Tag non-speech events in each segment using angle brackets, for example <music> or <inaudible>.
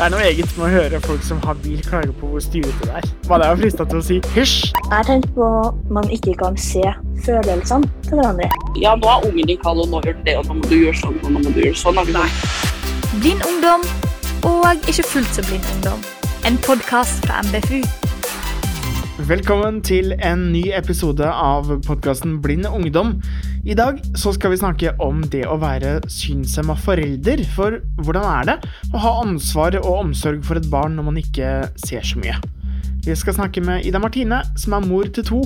Det er noe eget med å høre folk som har bil, klage på hvor styrete det er. Man er jo frista til å si hysj. Jeg tenkte på at man ikke kan se følelsene til hverandre. Ja, nå er ungen din kald, og nå gjør du det, og nå må du gjøre sånn, og nå må du gjøre sånn. Nei. Blind ungdom og ikke fullt så blind ungdom. En podkast fra MBFU. Velkommen til en ny episode av podkasten Blind ungdom. I dag så skal vi snakke om det å være synshemma forelder. For hvordan er det å ha ansvar og omsorg for et barn når man ikke ser så mye? Vi skal snakke med Ida Martine, som er mor til to.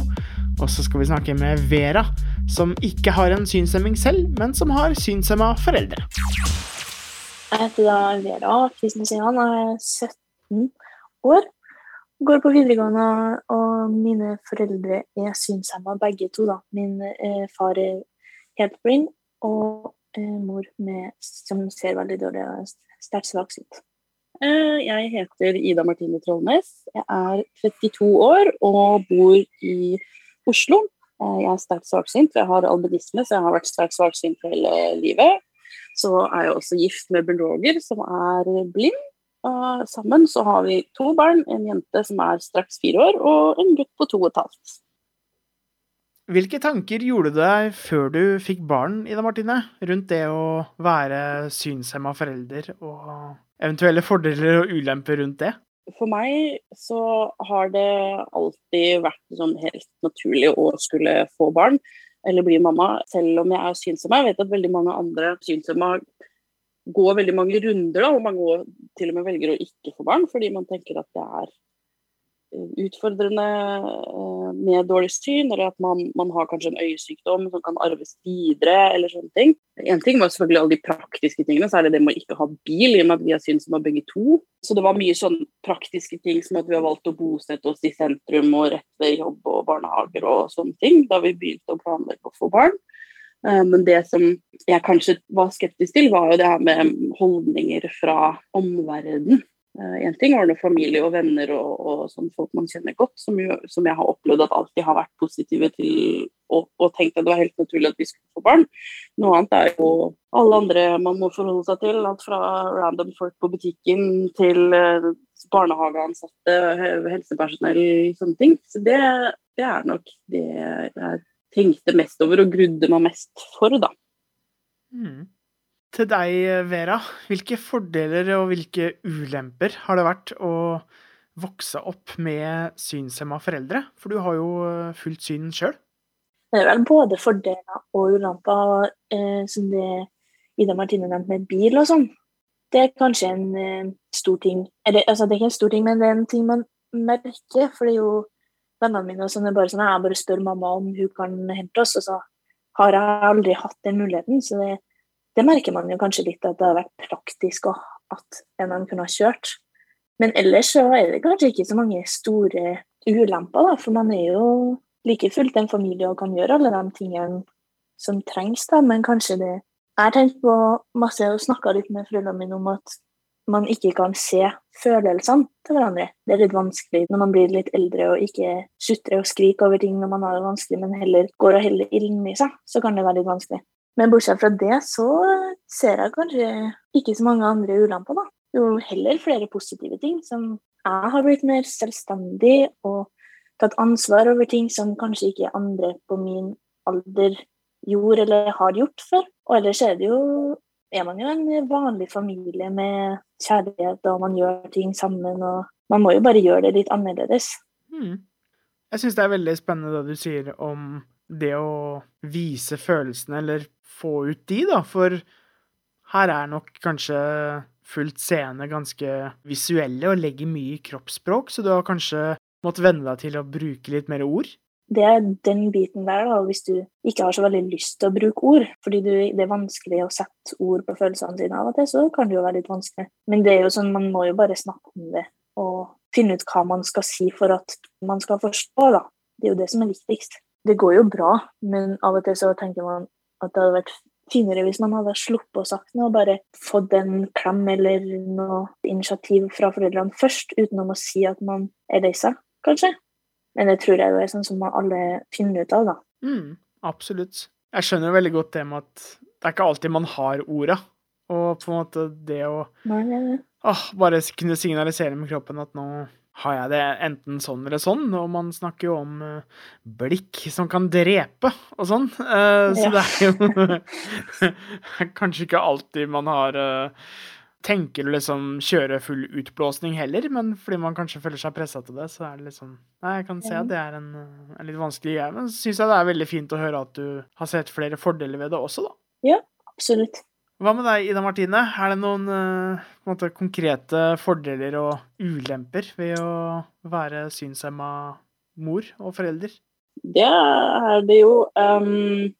Og så skal vi snakke med Vera, som ikke har en synshemming selv, men som har synshemma foreldre. Jeg heter da Vera Kristensen, og er 17 år går på videregående, og mine foreldre er synshemma, begge to. da. Min eh, far er helt blind, og eh, mor med, som ser veldig dårlig og sterkt svaksynt. Eh, jeg heter Ida Martine Trollnes. Jeg er 32 år og bor i Oslo. Eh, jeg er sterkt svaksynt, jeg har albinisme, så jeg har vært sterkt svaksynt hele livet. Så er jeg også gift med Bjørn Roger, som er blind. Sammen så har vi to barn, en jente som er straks fire år, og en gutt på to og et halvt. Hvilke tanker gjorde du deg før du fikk barn, Ida Martine, rundt det å være synshemma forelder, og eventuelle fordeler og ulemper rundt det? For meg så har det alltid vært sånn helt naturlig å skulle få barn, eller bli mamma, selv om jeg er synshemma. Jeg vet at veldig mange andre synshemma går veldig mange runder, da, og mange til og med velger å ikke få barn fordi man tenker at det er utfordrende eh, med dårlig syn, eller at man, man, har kanskje en øyesykdom som kan arves videre, eller sånne ting. En ting var selvfølgelig alle de praktiske tingene, særlig det med å ikke ha bil, i og med at vi har syn som har begge to. Så det var mye sånn praktiske ting som at vi har valgt å bosette oss i sentrum og rett ved jobb og barnehager og sånne ting, da vi begynte å planlegge å få barn. Eh, men det som jeg kanskje var skeptisk til, var jo det her med holdninger fra omverdenen. En eh, ting var det familie og venner og, og sånn folk man kjenner godt, som, jo, som, jeg har opplevd at alltid har vært positive til og, og tenkt at det var helt naturlig at vi skulle få barn. Noe annet er jo alle andre man må forholde seg til. Alt fra random folk på butikken til eh, barnehageansatte, helsepersonell, sånne ting. Så det, det er nok det jeg tenkte mest over og grudde meg mest for, da. Mm. Til deg, Vera. Hvilke fordeler og hvilke ulemper har det vært å vokse opp med synshemma foreldre? For du har jo eh, fullt syn sjøl. Det er vel både fordeler og ulemper, eh, som det Ida Martine nevnte med bil og sånn. Det er kanskje en eh, stor ting. Eller, altså, det er ikke en stor ting, men det er en ting man merker. For det er jo vennene mine som er bare sånn, jeg bare spør mamma om hun kan hente oss, og så har jeg aldri hatt den muligheten. Så det, det merker man jo kanskje litt, at det har vært praktisk at en av dem kunne ha kjørt. Men ellers så er det kanskje ikke så mange store ulemper, da, for man er jo like fullt en familie og kan gjøre alle de tingene som trengs, da, men kanskje det Jeg har tenkt på masse og snakka litt med foreldrene mine om at man ikke kan se følelsene til hverandre. Det er litt vanskelig når man blir litt eldre og ikke sutrer og skriker over ting når man har det vanskelig, men heller går og heller ilden i seg, så kan det være litt vanskelig. Men bortsett fra det så ser jeg kanskje ikke så mange andre ulemper, da. Jo heller flere positive ting, som jeg har blitt mer selvstendig og tatt ansvar over ting som kanskje ikke andre på min alder gjorde eller har gjort før. Og ellers er det jo er man jo en vanlig familie med kjærlighet, og man gjør ting sammen. og Man må jo bare gjøre det litt annerledes. Mm. Jeg syns det er veldig spennende det du sier om det å vise følelsene, eller få ut de, da. For her er nok kanskje fullt seende ganske visuelle og legger mye i kroppsspråk, så du har kanskje måttet venne deg til å bruke litt mer ord? det er den biten der, da, hvis du ikke har så veldig lyst til å bruke ord, fordi du, det er vanskelig å sette ord på følelsene dine av og til, så kan det jo være litt vanskelig. Men det er jo sånn, man må jo bare snakke om det og finne ut hva man skal si for at man skal forstå, da. Det er jo det som er viktigst. Det går jo bra, men av og til så tenker man at det hadde vært finere hvis man hadde sluppet å sagt noe, bare fått en klem eller noe initiativ fra foreldrene først, utenom å si at man er lei seg, kanskje. Men det tror jeg jo er sånn som alle finner ut av, da. Mm, absolutt. Jeg skjønner veldig godt det med at det er ikke alltid man har orda. Og på en måte det å Nei, nei, nei. åh, bare kunne signalisere med kroppen at nå har jeg det enten sånn eller sånn, og man snakker jo om uh, blikk som kan drepe og sånn. Uh, så det er jo <laughs> kanskje ikke alltid man har uh, tenker å liksom kjøre full utblåsning heller, men fordi man kanskje føler seg pressa til det, så er det liksom Nei, jeg kan se at det er en, en litt vanskelig greie, men så syns jeg det er veldig fint å høre at du har sett flere fordeler ved det også, da. Ja, absolutt. Hva med deg, Ida Martine? Er det noen uh, måte, konkrete fordeler og ulemper ved å være synshemma mor og forelder? Det er det jo. Um,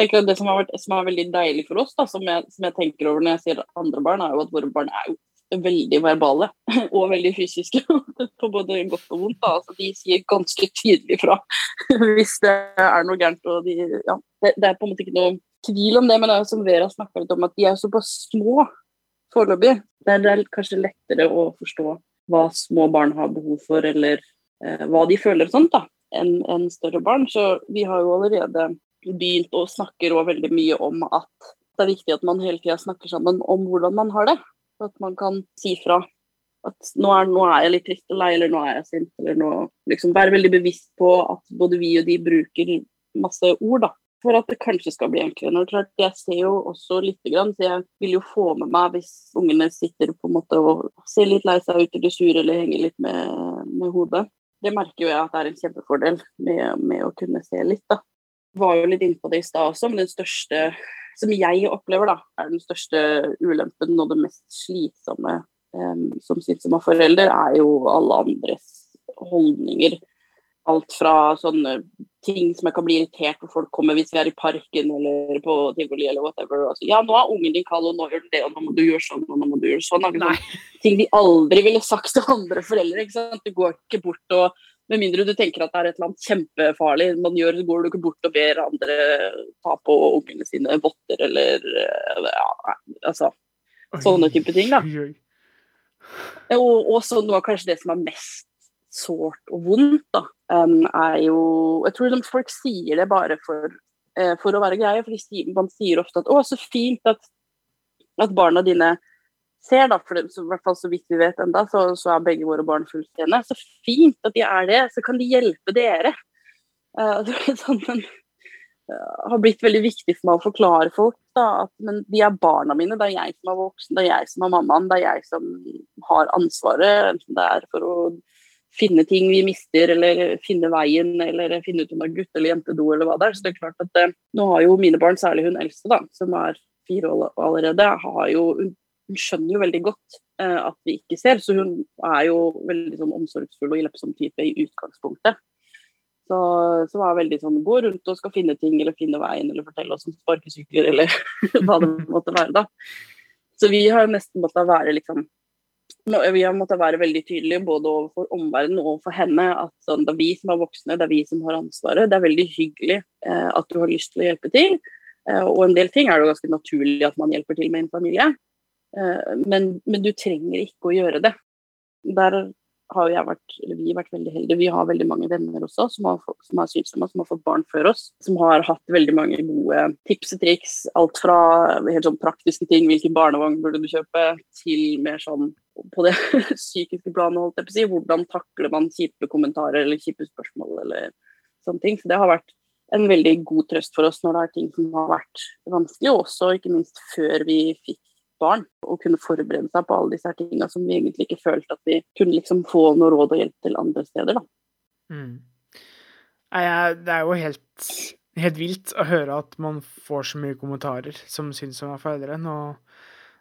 Det som har, vært, som er veldig deilig for oss, da, som, jeg, som, jeg, tenker over når jeg sier andre barn, er jo at våre barn er jo veldig verbale <laughs> og veldig fysiske. <laughs> På både godt og vondt. Altså, de sier ganske tydelig fra <laughs> hvis det er noe gærent. Og de, ja, det, det, er på en måte ikke noe tvil om det, men det er jo som Vera snakka litt om, at de er såpass små foreløpig. Det, er kanskje lettere å forstå hva små barn har behov for, eller eh, hva de føler og sånt, da, enn en større barn. Så vi har jo allerede begynt å snakke veldig mye om at det er viktig at man hele tida snakker sammen om hvordan man har det. At man kan si fra at nå er, nå er jeg litt trist og lei, eller nå er jeg sint. eller nå, liksom Være veldig bevisst på at både vi og de bruker masse ord. da, For at det kanskje skal bli enklere. Når klart, Jeg ser jo også lite grann, så jeg vil jo få med meg hvis ungene sitter på en måte og ser litt lei seg ut eller sur eller henger litt med, med hodet. Det merker jo jeg at det er en kjempefordel med, med å kunne se litt. da var jo litt inne på det i stad også, men den største som jeg opplever, da, er den største ulempen og det mest slitsomme um, som sitter forelder, er jo alle andres holdninger. Alt fra sånne ting som jeg kan bli irritert når folk kommer hvis vi er i parken eller på tivoli eller whatever. Altså, ja, nå er ungen din kald, og nå gjør du det, og nå må du gjøre sånn, og nå må du gjøre sånn. Sånn, ting de aldri ville sagt til andre foreldre. ikke sant? Du går ikke bort og med mindre du tenker at det er et eller annet kjempefarlig man gjør, så går du ikke bort og ber andre ta på ungene sine votter eller ja, altså sånne type ting, da. Og, og så noe av kanskje det som er mest sårt og vondt, da, um, er jo Jeg tror de folk sier det bare for, uh, for å være greie, for man sier ofte at 'Å, så fint at, at barna dine ser, da, for det, så, i hvert fall så vidt vi vet enda, så, så er begge våre barn fullstendige. Så fint at de er det, så kan de hjelpe dere. <laughs> Uh, sånn, men, uh, har blitt veldig viktig for meg å forklare folk da, at men de er barna mine, det er jeg som er voksen, det er jeg som er mammaen, det er jeg som har ansvaret. Enten det er for å finne ting vi mister, eller finne veien, eller finne ut om det er gutt- eller jentedo, eller hva det er. Så det er klart at uh, nå har jo mine barn, særlig hun eldste, da, som er fire år allerede, har jo hun skjønner jo veldig godt eh, at vi ikke ser, så hun er jo veldig sånn omsorgsfull og hjelpsom type i utgangspunktet. Så, så var veldig sånn gå rundt og skal finne ting, eller finne veien, eller fortelle oss om sparkesykler, eller <laughs> hva det måtte være, da. Så vi har jo nesten måttet være liksom vi har måttet være veldig tydelige både overfor omverdenen og for henne. at sånn, Det er vi som er voksne, det er vi som har ansvaret. Det er veldig hyggelig eh, at du har lyst til å hjelpe til. Eh, og en del ting er det jo ganske naturlig at man hjelper til med i en familie. Eh, men, men, du trenger ikke å gjøre det. Der har jeg vært, vi vært veldig heldige. Vi har veldig mange venner også som har, som har synsomme, som har fått barn før oss. Som har hatt veldig mange gode tips og triks. Alt fra helt sånn praktiske ting, hvilken barnevogn burde du kjøpe, til mer sånn på det <laughs> psykiske planet, holdt jeg på å si. Hvordan takler man kjipe kommentarer eller kjipe spørsmål eller sånne ting. Så det har vært en veldig god trøst for oss når det er ting som har vært vanskelig, og også ikke minst før vi fikk barn, og kunne forberede seg på alle disse tingene som vi egentlig ikke følte at vi kunne liksom få noe råd og hjelp til andre steder. da. Mm. Det er jo helt, helt, vilt å høre at man får så mye kommentarer som syns som er foreldre. Nå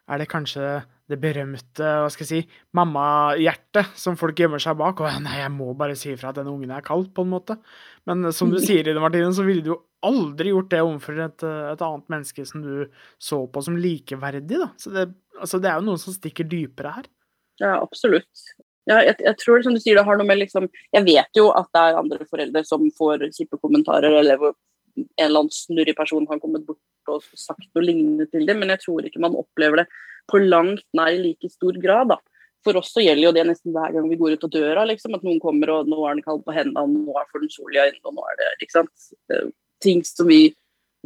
er det kanskje det berømte hva skal jeg si, mammahjertet som folk gjemmer seg bak. Og nei, jeg må bare si ifra at denne ungen er kald, på en måte. Men som du <laughs> sier, Ine Martine, så ville du jo aldri gjort det overfor et, et, annet menneske som du så på som likeverdig, da. Så det, altså, det er jo noe som stikker dypere her. Ja, absolutt. Ja, jeg, jeg, tror som du sier, det har noe med liksom Jeg vet jo at det er andre foreldre som får kjipe kommentarer, eller hvor en eller annen snurrig person har kommet bort og sagt noe lignende til dem, men jeg tror ikke man opplever det på langt nær i like stor grad. da. For oss så gjelder jo det nesten hver gang vi går ut av døra, liksom, at noen kommer og nå er den kald på hendene, nå er den sol i øynene, og nå er det ikke sant? Ting som vi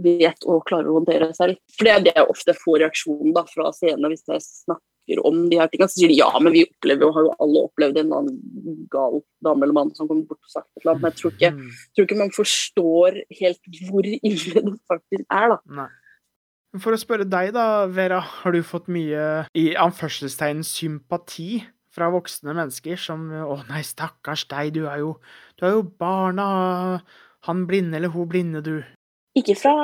vet og klarer å håndtere selv. For det er det jeg ofte får reaksjonen da, fra scenen hvis jeg snakker om de her tingene, så sier de ja, men vi opplever jo, har jo alle opplevd en annen gal dame eller mann som kommer bort og sagt et eller annet. Men jeg tror ikke, Mm. tror ikke man forstår helt hvor ille det faktisk er, da. Nei. For å spørre deg da, Vera, har du fått mye i anførselstegn sympati fra voksne mennesker som Å nei, stakkars deg, du er jo, du er jo barna, han blinde eller hun blinde, du. Ikke fra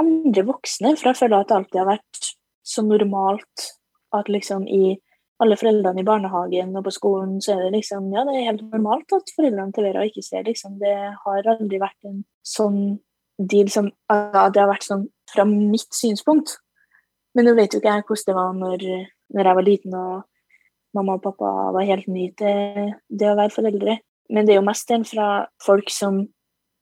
andre voksne, for jeg føler at det alltid har vært så normalt at liksom i alle foreldrene i barnehagen og på skolen, så er det liksom Ja, det er helt normalt at foreldrene til Vera ikke ser, liksom. Det har aldri vært en sånn deal som At det har vært sånn fra mitt synspunkt. Men nå vet jo ikke jeg hvordan det var når, når jeg var liten og mamma og pappa var helt nye til det å være foreldre. Men det er jo mest en fra folk som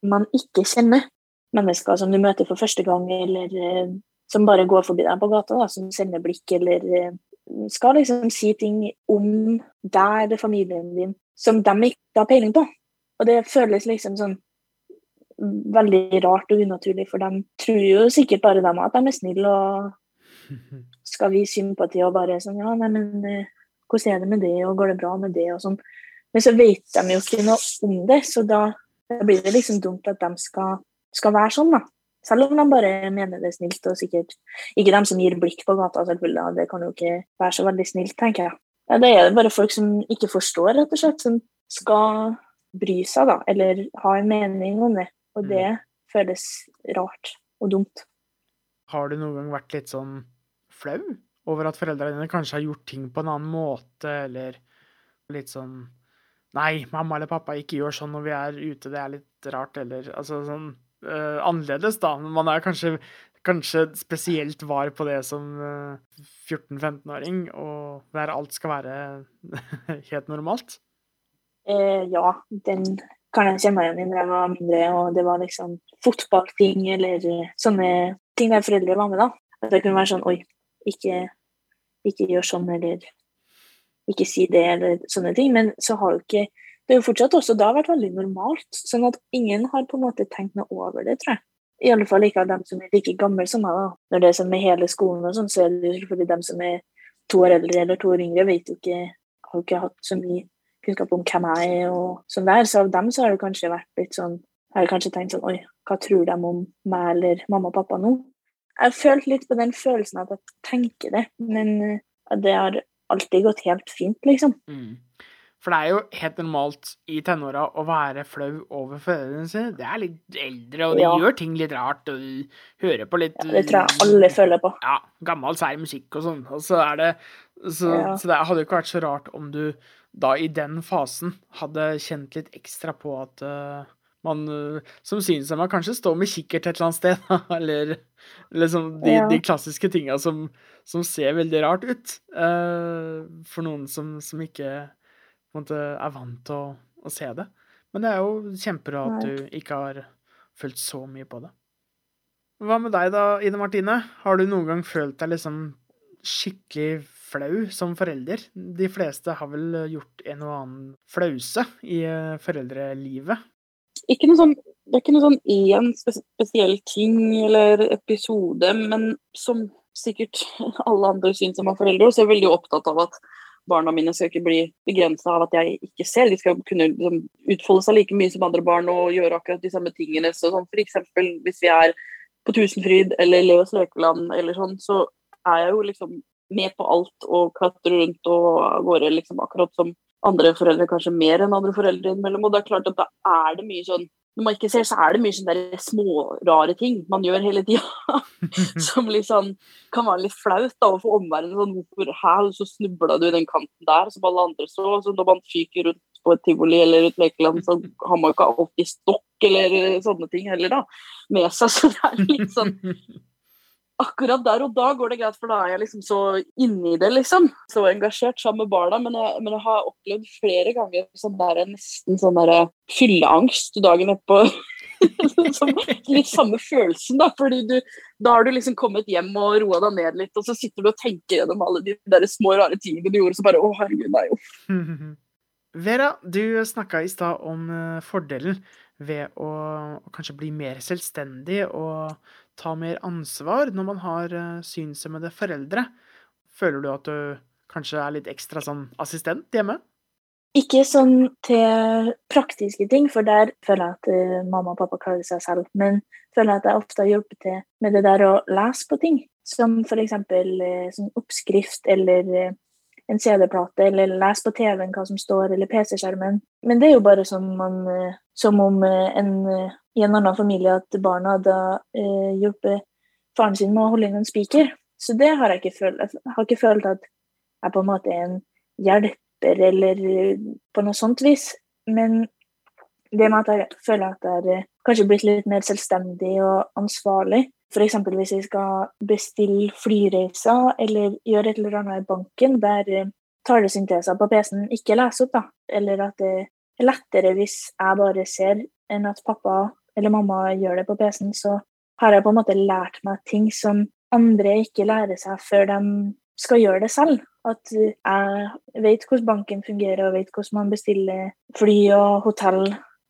man ikke kjenner. Mennesker som du møter for første gang, eller eh, som bare går forbi deg på gata, da, som sender blikk, eller eh, skal liksom si ting om deg eller familien din som de ikke har peiling på. Og det føles liksom sånn veldig rart og unaturlig, for de tror jo sikkert bare dem at de er snille og <laughs> skal vise sympati og bare sånn Ja, nei, men eh, hvordan er det med det, og går det bra med det, og sånn. Men så vet de jo ikke noe om det, så da, da blir det liksom dumt at de skal, skal være sånn, da. Selv om de bare mener det er snilt, og sikkert ikke dem som gir blikk på gata, selvfølgelig. Det kan jo ikke være så veldig snilt, tenker jeg. Ja, det er bare folk som ikke forstår, rett og slett, som skal bry seg, da, eller ha en mening om det. Og det føles rart og dumt. Har du noen gang vært litt sånn flau over at foreldrene dine kanskje har gjort ting på en annen måte, eller litt sånn Nei, mamma eller pappa ikke gjør sånn når vi er ute, det er litt rart, eller altså sånn uh, annerledes, da. Man er kanskje, kanskje spesielt var på det som uh, 14-15-åring, og der alt skal være <laughs> helt normalt. Eh, ja, den kan jeg kjenne meg igjen i når jeg var mindre, og det var liksom fotballting eller eh, sånne ting der foreldre var med, da. At det kunne være sånn Oi, ikke, ikke gjør sånn, eller ikke si det, eller sånne ting. Men så har jo ikke Det er jo fortsatt også da vært veldig normalt. Sånn at ingen har på en måte tenkt noe over det, tror jeg. I alle fall ikke av dem som er like gamle som meg. da. Når det er sånn med hele skolen og sånn, så er det jo selvfølgelig dem som er to år eldre eller to år yngre, vet jo ikke Har jo ikke hatt så mye kunnskap om hvem jeg er og sånn der. Så av dem så har det kanskje vært litt sånn Jeg har kanskje tenkt sånn Oi, hva tror de om meg eller mamma og pappa nå? Jeg har følt litt på den følelsen at jeg tenker det, men eh, det har alltid gått helt fint, liksom. Mm. For det er jo helt normalt i tenåra å være flau over foreldrene sine. Det er litt eldre, og de Ja. gjør ting litt rart, og de hører på litt Ja, det tror jeg alle føler på. Ja, gammel, sær musikk og sånn. Og så er det Så, Ja. så det hadde jo ikke vært så rart om du da i den fasen hadde kjent litt ekstra på at eh, man eh, som synshemma kanskje står med kikkert et eller annet sted, da, <laughs> eller liksom de, Ja. de klassiske tinga som, som ser veldig rart ut. Uh, for noen som, som ikke måte er vant til å, å se det. Men det er jo kjempebra at du ikke har følt så mye på det. Hva med deg da, Ine Martine? Har du noen gang følt deg liksom skikkelig flau som forelder? De fleste har vel gjort en og annen flause i eh, foreldrelivet. Ikke noe sånn, det er ikke noe sånn én spesiell ting eller episode, men som sikkert <laughs> alle andre syns som er foreldre, så er jeg veldig opptatt av at barna mine skal ikke bli begrensa av at jeg ikke ser. De skal kunne liksom, utfolde seg like mye som andre barn og gjøre akkurat de samme tingene. Så sånn, for eksempel hvis vi er på Tusenfryd eller Leos lekeland eller sånn, så er jeg jo liksom med på alt og klatrer rundt og av gårde liksom akkurat som andre foreldre, kanskje mer enn andre foreldre innimellom. Og det er klart at da er det mye sånn Når man ikke ser, så er det mye sånne smårare ting man gjør hele tida. <laughs> som liksom kan være litt flaut da, overfor omverdenen. Sånn, hvorfor her så snubla du i den kanten der, som alle andre så. så når man fyker rundt på et tivoli eller et lekeland, så har man ikke alltid stokk eller sånne ting heller da, med seg. Så det er litt sånn <laughs> akkurat der og da går det greit, for da er jeg liksom så inni det, liksom. Så engasjert sammen med barna. Men jeg, men jeg har opplevd flere ganger sånn der, nesten sånn der fylleangst dagen etterpå. <laughs> som, litt samme følelsen, da. fordi du, da har du liksom kommet hjem og roa deg ned litt, og så sitter du og tenker gjennom alle de der små, rare tingene du gjorde, så bare Å, herregud, nei, uff. <laughs> Vera, du snakka i stad om eh, fordelen ved å, kanskje bli mer selvstendig og ta mer ansvar når man har eh, synshemmede foreldre. Føler du at du kanskje er litt ekstra sånn assistent hjemme? Ikke sånn til praktiske ting, for der føler jeg at eh, mamma og pappa klarer seg selv. Men føler jeg at jeg ofte har hjulpet til med det der å lese på ting. Som f.eks. Eh, sånn oppskrift eller en CD-plate, eller lese på TV-en hva som står, eller PC-skjermen. Men det er jo bare som, man, eh, som om eh, en, eh, i en annen familie at barna hadde eh, hjulpet faren sin med å holde inn en spiker. Så det har jeg ikke følt. Jeg har ikke følt at jeg på en måte er en hjelper eller på noe sånt vis. Men det med at jeg føler at jeg har kanskje blitt litt mer selvstendig og ansvarlig. F.eks. hvis jeg skal bestille flyreiser eller gjøre et eller annet i banken der talesynteser på PC-en ikke leser opp, da. Eller at det er lettere hvis jeg bare ser enn at pappa eller mamma gjør det på PC-en, så har jeg på en måte lært meg ting som andre ikke lærer seg før de skal gjøre det selv. At jeg vet hvordan banken fungerer og vet hvordan man bestiller fly og hotell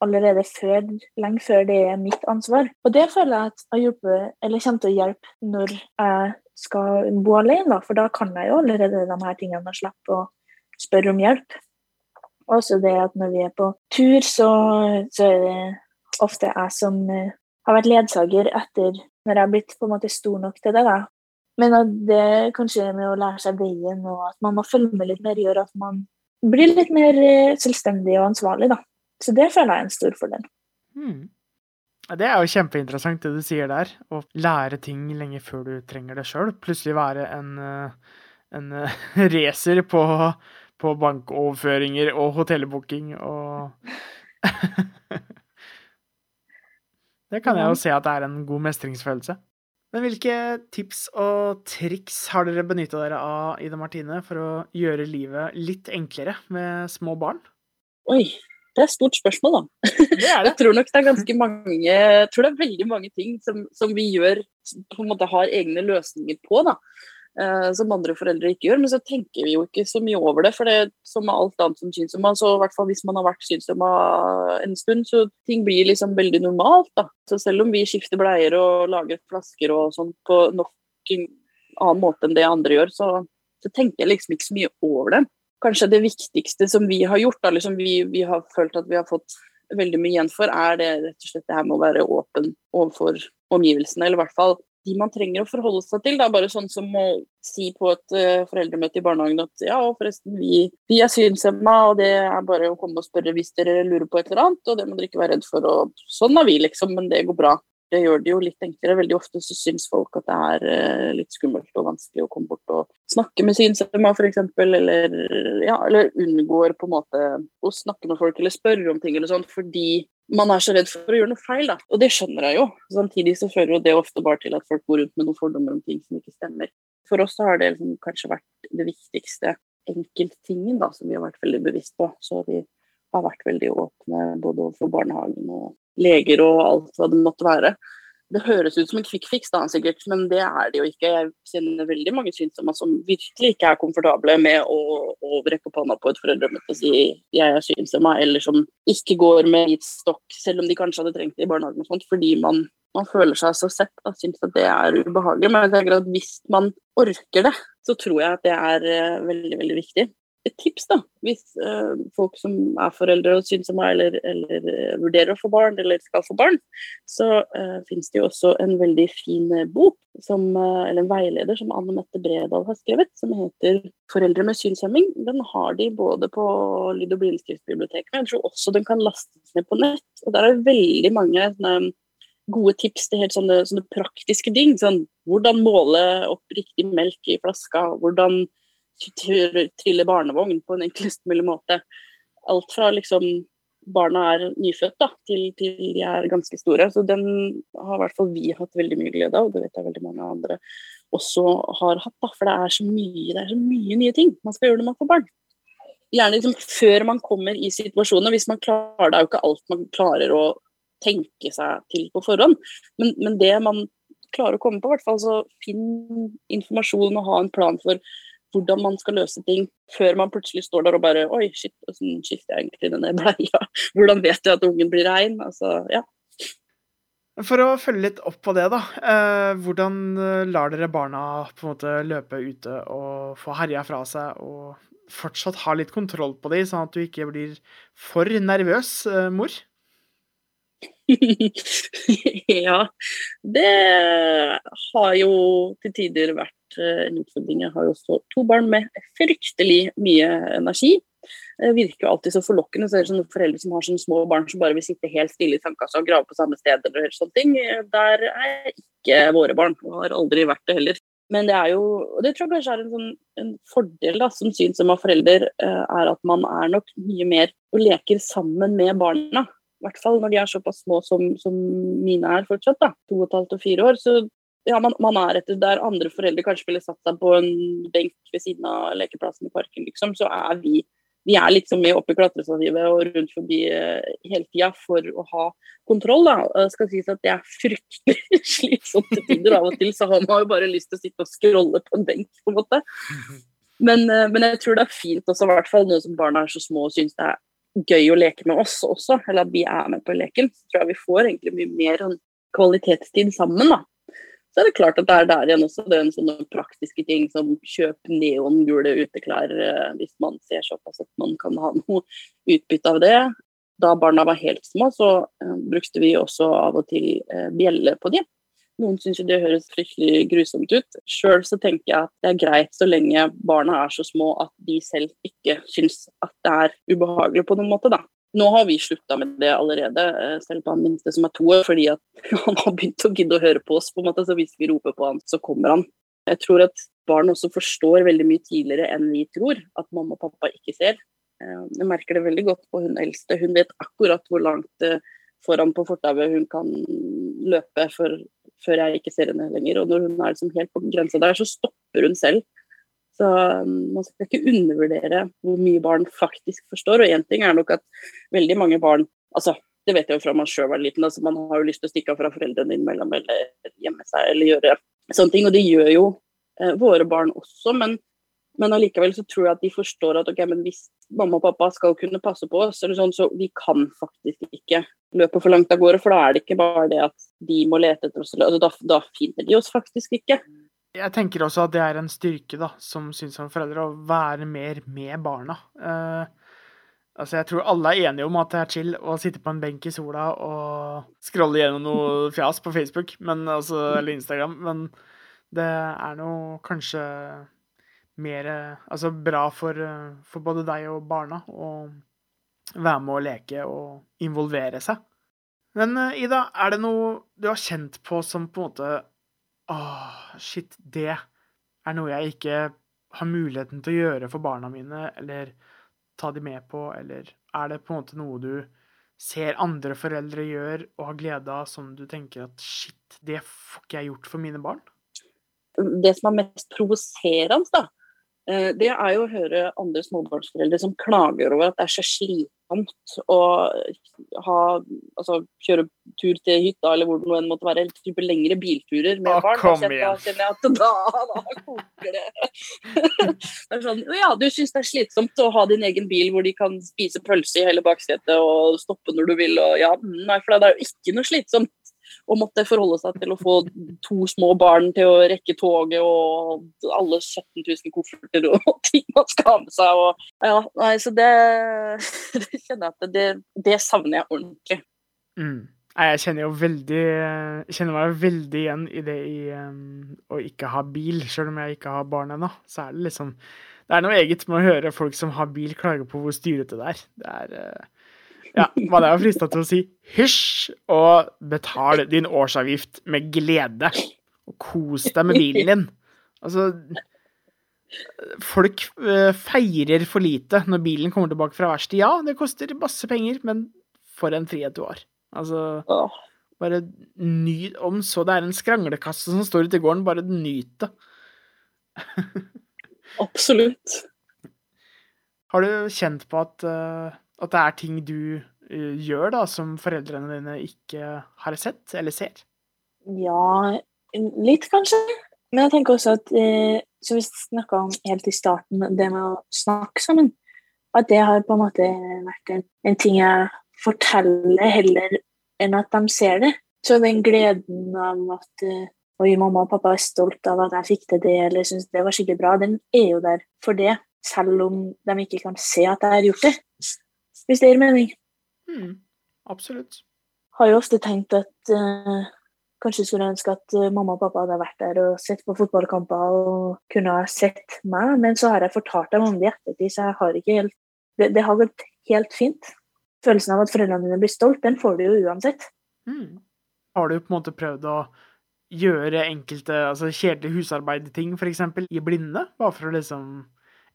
allerede før, lenge før det er mitt ansvar. Og det føler jeg at jeg hjelper, eller kommer til å hjelpe når jeg skal bo alene, da. for da kan jeg jo allerede de her tingene og slippe å spørre om hjelp. Også det at når vi er på tur, så, så er det ofte jeg som har vært ledsager etter når jeg har blitt på en måte stor nok til det. da. Men at det kanskje med å lære seg veien og at man må følge med litt mer, gjør at man blir litt mer eh, selvstendig og ansvarlig. da. Så det føler jeg er en stor fordel. Mm. Det er jo kjempeinteressant det du sier der. Å lære ting lenge før du trenger det sjøl. Plutselig være en, eh, en eh, <laughs> racer på, på bankoverføringer og hotellbooking og <laughs> Det kan jeg jo se at det er en god mestringsfølelse. Men hvilke tips og triks har dere benytta dere av, Ida Martine, for å gjøre livet litt enklere med små barn? Oi, det er et stort spørsmål, da. Det <laughs> det. Jeg tror nok det er ganske mange Jeg tror det er veldig mange ting som, som vi gjør på en måte har egne løsninger på, da. Eh, som andre foreldre ikke gjør. Men så tenker vi jo ikke så mye over det. For det som med alt annet som synshemma, så i hvert fall hvis man har vært synshemma en stund, så ting blir liksom veldig normalt, da. Så selv om vi skifter bleier og lager flasker og sånn på nok en annen måte enn det andre gjør, så, så tenker jeg liksom ikke så mye over det. Kanskje det viktigste som vi har gjort, da, liksom vi, vi har følt at vi har fått veldig mye igjen for, er det rett og slett det her med å være åpen overfor omgivelsene, eller i hvert fall de man trenger å forholde seg til. Det er bare sånn som å si på et uh, foreldremøte i barnehagen at ja, forresten, vi, vi er synshemma, og det er bare å komme og spørre hvis dere lurer på et eller annet, og det må dere ikke være redd for. Og sånn er vi, liksom, men det går bra. Det gjør det jo litt enklere. Veldig ofte så syns folk at det er uh, litt skummelt og vanskelig å komme bort og snakke med synshemma, f.eks., eller, ja, eller unngår på en måte å snakke med folk eller spørre om ting eller sånt, fordi man er så redd for å gjøre noe feil, da. Og det skjønner jeg jo. Samtidig så fører jo det ofte bare til at folk går rundt med noen fordommer om ting som ikke stemmer. For oss så har det liksom kanskje vært det viktigste enkelttingen da, som vi har vært veldig bevisst på. Så vi har vært veldig åpne både overfor barnehagen og leger og alt hva det måtte være det høres ut som en quick fix, da, sikkert, men det er det jo ikke. Jeg kjenner veldig mange synsomme som virkelig ikke er komfortable med å, å rekke opp hånda på et foreldremøte og si 'jeg er synshemma', eller som ikke går med hvit stokk, selv om de kanskje hadde trengt det i barnehagen, og sånt, fordi man, man føler seg så sett og syns at det er ubehagelig. Men jeg tenker at hvis man orker det, så tror jeg at det er uh, veldig, veldig viktig et tips, da, hvis uh, folk som er foreldre og syns som meg, eller, eller uh, vurderer å få barn, eller skal få barn, så uh, finnes det jo også en veldig fin bok, som, eller en veileder, som Anne Mette Bredal har skrevet, som heter 'Foreldre med synshemming'. Den har de både på lyd- og blindskriftbiblioteket, men jeg tror også den kan lastes ned på nett. Og der er veldig mange sånne, gode tips til helt sånne, sånne praktiske ting. Sånn, hvordan måle opp riktig melk i flaska, hvordan trille barnevogn på en enklest mulig måte. Alt fra liksom barna er nyfødt da, til, til, de er ganske store. Så den har i hvert fall vi hatt veldig mye glede av, og det vet jeg veldig mange andre også har hatt. Da, for det er, mye, det er så mye nye ting man skal gjøre når man får barn. Gjerne liksom før man kommer i situasjoner. Hvis man klarer, Det er jo ikke alt man klarer å tenke seg til på forhånd, men, men det man klarer å komme på, hvert fall så finn informasjon og ha en plan for hvordan man skal løse ting, før man plutselig står der og bare Oi, shit, hvordan skifter jeg egentlig denne bleia? Hvordan vet jeg at ungen blir rein? Altså, ja. For å følge litt opp på det, da. Eh, hvordan lar dere barna på en måte løpe ute og få herja fra seg, og fortsatt ha litt kontroll på dem, sånn at du ikke blir for nervøs, eh, mor? <laughs> ja, det har jo til tider vært eh, en utfordring. Jeg har også to barn med fryktelig mye energi. Det virker jo alltid så forlokkende. Så er det sånne foreldre som har sånne små barn som bare vil sitte helt stille i sandkassa og grave på samme sted. eller sånne ting. Der er ikke våre barn, og har aldri vært det heller. Men det er jo, og det tror jeg kanskje er en, sånn, en fordel da, som synsom av forelder, eh, er at man er nok mye mer og leker sammen med barna. I hvert fall når de er såpass små som, som mine er fortsatt, da, to og et halvt og fire år. Så ja, man, man er etter der andre foreldre kanskje ville satt seg på en benk ved siden av lekeplassen i parken, liksom, så er vi vi er liksom med opp i klatrestativet og rundt forbi uh, hele tida for å ha kontroll. da. Det skal sies at det er fryktelig <laughs> slitsomt til tider. Av og til så har man jo bare lyst til å sitte og scrolle på en benk, på en måte. Men, uh, men jeg tror det er fint også, i hvert fall nå som barna er så små og syns det er gøy å leke med oss også, eller at vi er med på leken. Så tror jeg vi får egentlig mye mer sånn kvalitetstid sammen. da. Så er det klart at det er der igjen også det er en sånne praktiske ting som kjøp neongule uteklær eh, hvis man ser såpass at man kan ha <laughs> noe utbytte av det. Da barna var helt små, så uh, brukte vi også av og til uh, bjelle på dem. Noen syns det høres fryktelig grusomt ut. Sjøl så tenker jeg at det er greit så lenge barna er så små at de selv ikke syns at det er ubehagelig på noen måte, da. Nå har vi slutta med det allerede, eh, selv på han minste som er to år, fordi <laughs> han har begynt å gidde å høre på oss. på en måte, så Hvis vi roper på han, så kommer han. Jeg tror at barn også forstår veldig mye tidligere enn vi tror at mamma og pappa ikke ser. Eh, jeg merker det veldig godt på hun eldste. Hun vet akkurat hvor langt eh, foran på fortauet hun kan løpe før, før jeg ikke ser henne lenger. Og når hun er liksom helt på grensa der, så stopper hun selv så um, man skal ikke undervurdere hvor mye barn faktisk forstår. Og én ting er nok at veldig mange barn altså Det vet jeg jo fra man sjøl var liten, altså man har jo lyst til å stikke av fra foreldrene innimellom eller gjemme seg eller gjøre sånne ting. Og det gjør jo eh, våre barn også, men, men allikevel så tror jeg at de forstår at ok, men hvis mamma og pappa skal kunne passe på oss, eller sånn, så vi kan faktisk ikke løpe for langt av gårde. For da er det ikke bare det at de må lete etter oss, altså, da, da finner de oss faktisk ikke. Jeg tenker også at det er en styrke da, som syns som foreldre, å være mer med barna. Uh, altså Jeg tror alle er enige om at det er chill å sitte på en benk i sola og scrolle gjennom noe <laughs> fjas på Facebook men, altså, eller Instagram, men det er noe kanskje mer altså, bra for, for både deg og barna å være med å leke og involvere seg. Men uh, Ida, er det noe du har kjent på som på en måte Åh, shit, det er noe jeg ikke har muligheten til å gjøre for barna mine, eller ta de med på, eller er det på en måte noe du ser andre foreldre gjør og har glede av, som du tenker at shit, det får ikke jeg gjort for mine barn? Det som er mest provoserende, da, Eh, det er jo å høre andre småbarnsforeldre som klager over at det er så slitsomt å ha, altså, kjøre tur til hytta eller hvor det nå enn måtte være, eller type lengre bilturer med ah, barn. kom da kjenner jeg at da, da koker det. <laughs> det er sånn, ja, du syns det er slitsomt å ha din egen bil hvor de kan spise pølse i hele baksetet og stoppe når du vil, og ja, mm, nei, for det er jo ikke noe slitsomt og måtte forholde seg til å få to små barn til å rekke toget og alle 17 000 kofferter og <laughs> ting man skal ha med seg. Og, ja, nei, så det, <laughs> det kjenner jeg at det, det savner jeg ordentlig. Mm. Jeg kjenner jo veldig kjenner meg veldig igjen i det i um, å ikke ha bil, selv om jeg ikke har barn ennå. Så er det liksom Det er noe eget med å høre folk som har bil, klage på hvor styrete det er. Det er uh, ja, man er jo frista til å si hysj og betal din årsavgift med glede. Og kos deg med bilen din. Altså Folk uh, feirer for lite når bilen kommer tilbake fra verkstedet. Ja, det koster masse penger, men for en frihet du har. Altså Bare nyt Om så det er en skranglekasse som står ute i gården, bare nyt det. Absolutt. Har du kjent på at uh, at det er ting du uh, gjør da, som foreldrene dine ikke har sett eller ser? Ja, litt kanskje. Men jeg tenker også at eh, som vi snakka om helt i starten, det med å snakke sammen, at det har på en måte vært en, en ting jeg forteller heller enn at de ser det. Så den gleden av at eh, Oi, mamma og pappa er stolt av at jeg fikk til det, eller syns det var skikkelig bra, den er jo der for det. Selv om de ikke kan se at jeg har gjort det. Hvis det gir mening. Mm, absolutt. Har jo ofte tenkt at uh, kanskje skulle ønske at eh, mamma og pappa hadde vært der og sett på fotballkamper og kunne ha sett meg, men så har jeg fortalt dem om det i ettertid, så jeg har ikke helt det, det har gått helt fint. Følelsen av at foreldrene dine blir stolt, den får du jo uansett. Mm. Har du på en måte prøvd å gjøre enkelte altså kjedelige husarbeidting, f.eks., i blinde? Bare for å liksom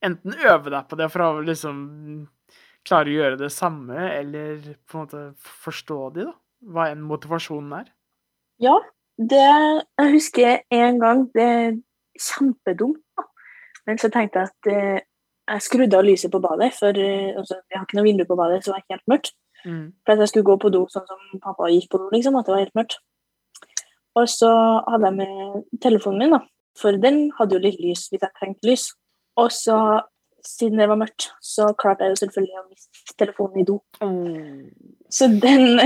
enten øve deg på det for å liksom klare å gjøre det samme, eller på en måte forstå de, da? Hva enn motivasjonen er? Ja, det Jeg husker en gang Det er kjempedumt, da. Men så tenkte jeg at eh, jeg skrudde av lyset på badet, for eh, altså, jeg har ikke noe vindu på badet, så det var helt mørkt. Mm. For at jeg skulle gå på do sånn som pappa gikk på do, liksom, at det var helt mørkt. Og så hadde jeg med telefonen min, da. For den hadde jo litt lys hvis jeg trengte lys. Og så, siden det var mørkt, så klarte jeg jo selvfølgelig å miste telefonen i do. Oh. Så den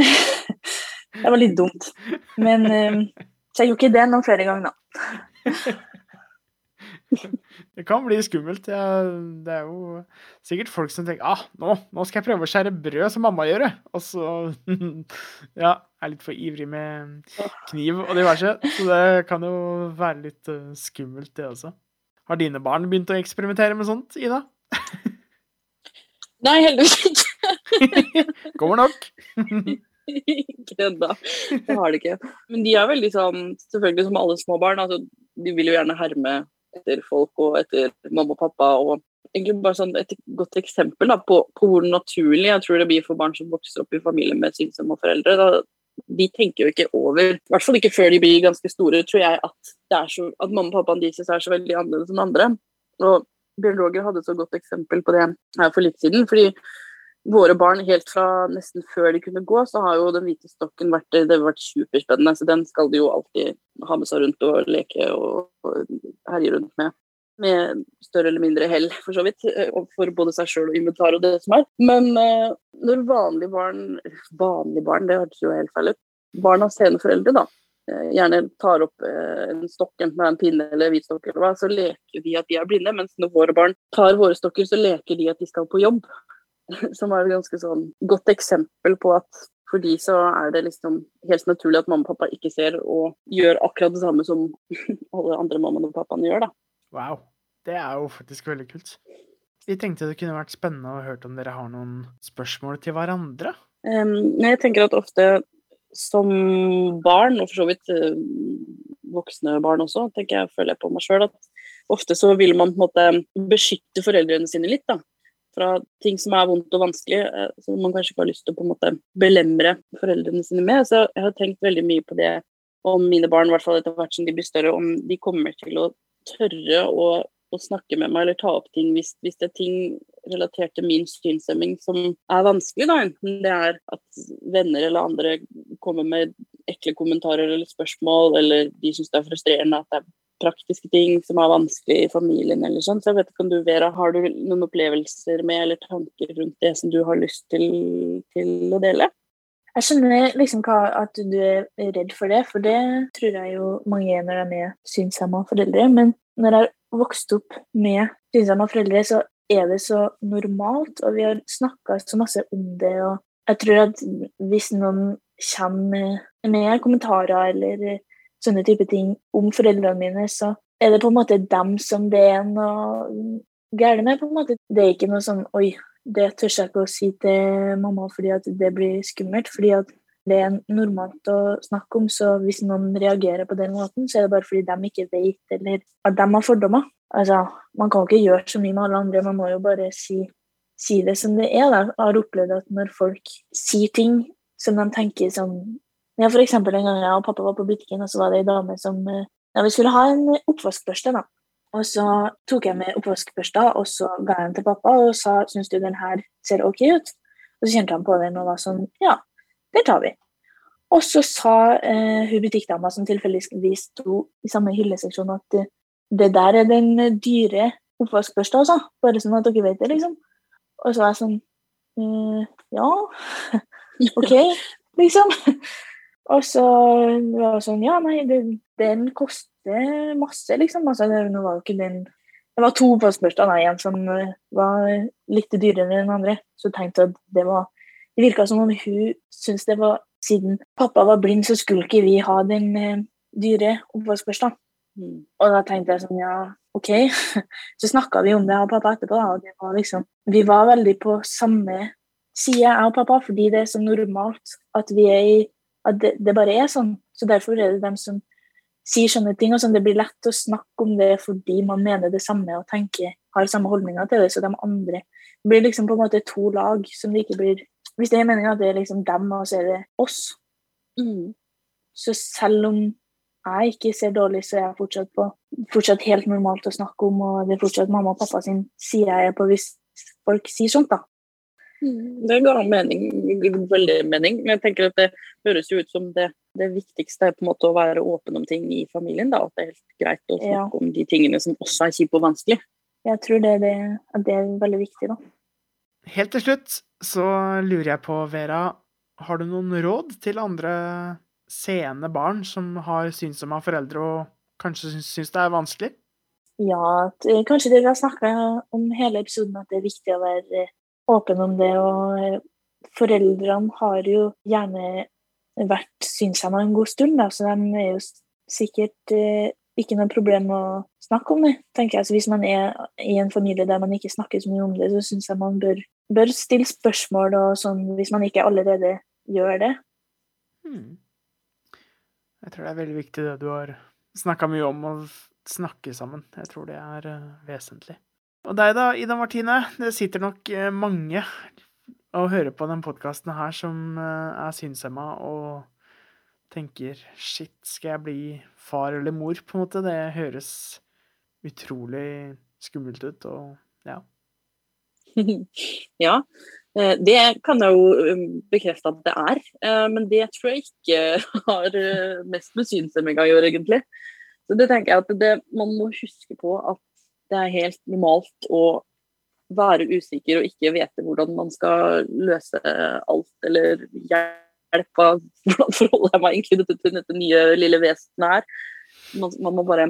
<laughs> Det var litt dumt. Men eh, Så jeg gjorde ikke det noen flere ganger, da. <laughs> Det kan bli skummelt. Det er jo sikkert folk som tenker ah, nå, nå skal jeg prøve å skjære brød som mamma gjør, og så <laughs> ja, er litt for ivrig med kniv og diverse. Så det kan jo være litt uh, skummelt, det også. Har dine barn begynt å eksperimentere med sånt, Ida? <laughs> Nei, heldigvis ikke. <laughs> Kommer nok. <laughs> ikke ennå. Det har de ikke. Men de er veldig sånn, selvfølgelig som alle små barn, altså, de vil jo gjerne herme etter folk og etter mamma og pappa. og egentlig bare sånn Et godt eksempel da, på, på, hvor naturlig jeg tror det blir for barn som vokser opp i familie med synsomme foreldre. Da, de tenker jo ikke over, i hvert fall ikke før de blir ganske store, tror jeg, at, så, at mamma og pappaen deres er så veldig annerledes enn andre. Og Bjørn Roger hadde så godt eksempel på det her for litt siden. fordi våre barn helt fra nesten før de kunne gå, så har jo den hvite stokken vært, det har vært superspennende. Så den skal de jo alltid ha med seg rundt og leke og herje rundt med. Med større eller mindre hell, for så vidt. Eh, for både seg sjøl og inventar og det som er. Men eh, når vanlige barn Vanlige barn, det hørtes jo helt feil ut. Barn av sene foreldre, da. Uh, gjerne tar opp uh, en stokk, enten det er en pinne eller hvitstokk eller hva, så leker de at de er blinde. Mens når våre barn tar våre stokker, så leker de at de skal på jobb. <laughs> som er et ganske sånn godt eksempel på at for de så er det liksom helt naturlig at mamma og pappa ikke ser og gjør akkurat det samme som <laughs> alle andre mammaene og pappaene gjør, da. Wow. Det er jo faktisk veldig kult. Vi tenkte det kunne vært spennende å høre om dere har noen spørsmål til hverandre. Um, jeg tenker at ofte som barn, og for så vidt uh, voksne barn også, tenker jeg, føler jeg på meg sjøl, at ofte så vil man på en måte beskytte foreldrene sine litt. da fra ting som er vondt og vanskelig, eh, som man kanskje ikke har lyst til å på en måte belemre foreldrene sine med. Så jeg har tenkt veldig mye på det om mine barn, i hvert fall etter hvert som de blir større, om de kommer til å tørre å, å snakke med meg eller ta opp ting hvis, hvis, det er ting relatert til min synshemming som er vanskelig, da. Enten det er at venner eller andre kommer med ekle kommentarer eller spørsmål, eller de syns det er frustrerende at det er praktiske ting som er vanskelig i familien eller sånn. Så jeg vet ikke om du, Vera, har du noen opplevelser med eller tanker rundt det som du har lyst til, til å dele? Jeg skjønner liksom hva, at du er redd for det, for det tror jeg jo mange er når de er synshemma foreldre. Men når jeg vokst opp med synshemma foreldre, så er det så normalt, og vi har snakka så masse om det. og jeg tror at hvis noen kommer med kommentarer eller sånne type ting om foreldrene mine, så er det på en måte dem som det er noe galt med. på en måte. Det er ikke noe sånn Oi, det tør jeg ikke å si til mamma fordi at det blir skummelt. fordi at det er normalt å snakke om, så hvis noen reagerer på den måten, så er det bare fordi de ikke vet, eller at de har fordommer. Altså, Man kan ikke gjøre så mye med alle andre, man må jo bare si, si det som det er. Jeg har opplevd at når folk sier ting som de tenker som ja, for eksempel en gang jeg og pappa var på butikken, og så var det ei dame som eh, Ja, vi skulle ha en oppvaskbørste, da. Og så tok jeg med oppvaskbørsta, og så ga jeg den til pappa og sa syns du den her ser ok ut? Og så kjente han på den og var sånn ja, det tar vi. Og så sa eh, hun butikkdama som tilfeldigvis sto i samme hylleseksjon at eh, det der er den dyre oppvaskbørsta, altså. Bare sånn at dere vet det, liksom. Og så var jeg sånn eh, ja, <laughs> OK, <laughs> liksom. Og så var det sånn Ja, nei, det, den koster masse, liksom. Altså, det, nå var jo ikke den Det var to oppvaskbørster, nei, en som eh, var litt dyrere enn den andre. Så tenkte jeg at det var Det virka som om hun syntes det var Siden pappa var blind, så skulle ikke vi ha den eh, dyre oppvaskbørsta. Mm. Og da tenkte jeg sånn, ja, OK. <laughs> Så snakka vi om det av pappa etterpå, da, og det var liksom Vi var veldig på samme side, jeg og pappa, fordi det er så normalt at vi er i At det, det bare er sånn. Så derfor er det dem som sier sånne ting. og sånn, Det blir lett å snakke om det fordi man mener det samme og tenker, har samme holdninger til det. Så de andre det blir liksom på en måte to lag som det ikke blir Hvis det er meninga at det er liksom dem, og så er det oss. Mm. Så selv om jeg ikke ser dårlig, så er jeg fortsatt, på, fortsatt helt normalt å snakke om, og det er fortsatt mamma og pappa sin side jeg er på hvis folk sier sånt, da. Det ga mening, veldig mening. Men jeg tenker at det høres jo ut som det, det viktigste er på en måte å være åpen om ting i familien. Da. At det er helt greit å snakke Ja. om de tingene som også er kjipe og vanskelig. Jeg tror det, det, at det er veldig viktig, da. Helt til slutt så lurer jeg på, Vera, har du noen råd til andre seende barn som har synsomme foreldre og kanskje syns, syns det er vanskelig? Ja, eh, kanskje det vi har snakka om hele episoden, at det er viktig å være eh, åpen om det. Og foreldrene har jo gjerne vært synshemma en god stund, da, så de er jo sikkert eh, ikke noe problem å snakke om det. tenker jeg. Så Hvis man er i en familie der man ikke snakker så mye om det, så syns jeg man bør, bør stille spørsmål og sånn, hvis man ikke allerede gjør det. Hmm. Jeg tror det er veldig viktig det du har snakka mye om, å snakke sammen. Jeg tror det er eh, vesentlig. Og deg da, Ida Martine. Det sitter nok eh, mange og hører på den podkasten her som eh, er synshemma og tenker shit, skal jeg bli far eller mor, på en måte? Det høres utrolig skummelt ut, og ja. <laughs> ja, eh, det kan jeg jo um, bekrefte at det er. Men det tror jeg ikke <laughs> har mest med synshemming å gjøre, egentlig. Så det tenker jeg at det, man må huske på at det er helt normalt å være usikker og ikke vite hvordan man skal løse alt, eller hjelpe <laughs> Hvordan forholder jeg meg egentlig til dette, nye lille vesenet her? Man, man må bare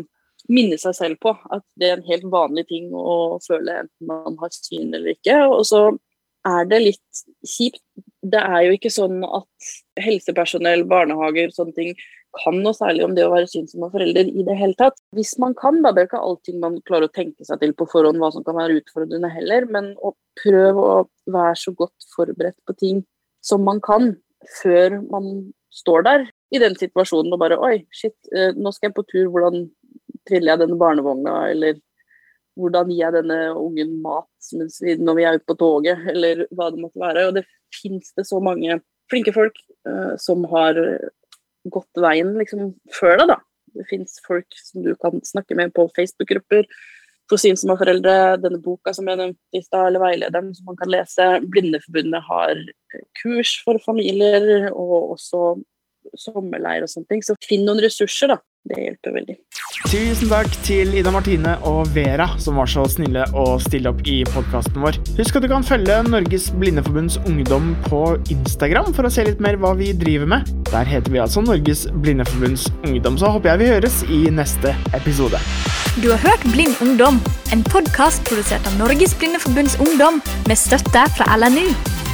minne seg selv på at det er en helt vanlig ting å føle enten man har syn eller ikke. Og så er det litt kjipt. Det er jo ikke sånn at helsepersonell, barnehager, sånne ting kan noe særlig om det å være synsom forelder i det hele tatt. Hvis man kan, da. Det er ikke allting man klarer å tenke seg til på forhånd hva som kan være utfordrende heller, men å prøve å være så godt forberedt på ting som man kan før man står der i den situasjonen og bare Oi, shit, eh, nå skal jeg på tur. Hvordan triller jeg denne barnevogna? Eller hvordan gir jeg denne ungen mat når vi er ute på toget? Eller hva det måtte være. Og det fins det så mange flinke folk uh, som har gått veien liksom før deg, da. Det fins folk som du kan snakke med på Facebook-grupper for har foreldre. Denne boka som jeg nevnte i stad, eller veilederen som man kan lese. Blindeforbundet har eh, kurs for familier, og også sommerleir og sånne ting. Så finn noen ressurser, da. Det hjelper veldig. Tusen takk til Ida Martine og Vera, som var så snille å stille opp i podkasten vår. Husk at du kan følge Norges Blindeforbunds Ungdom på Instagram for å se litt mer hva vi driver med. Der heter vi altså Norges Blindeforbunds Ungdom. Så håper jeg vi høres i neste episode. Du har hørt Blind ungdom, en podkast produsert av Norges Blindeforbunds Ungdom med støtte fra LNU.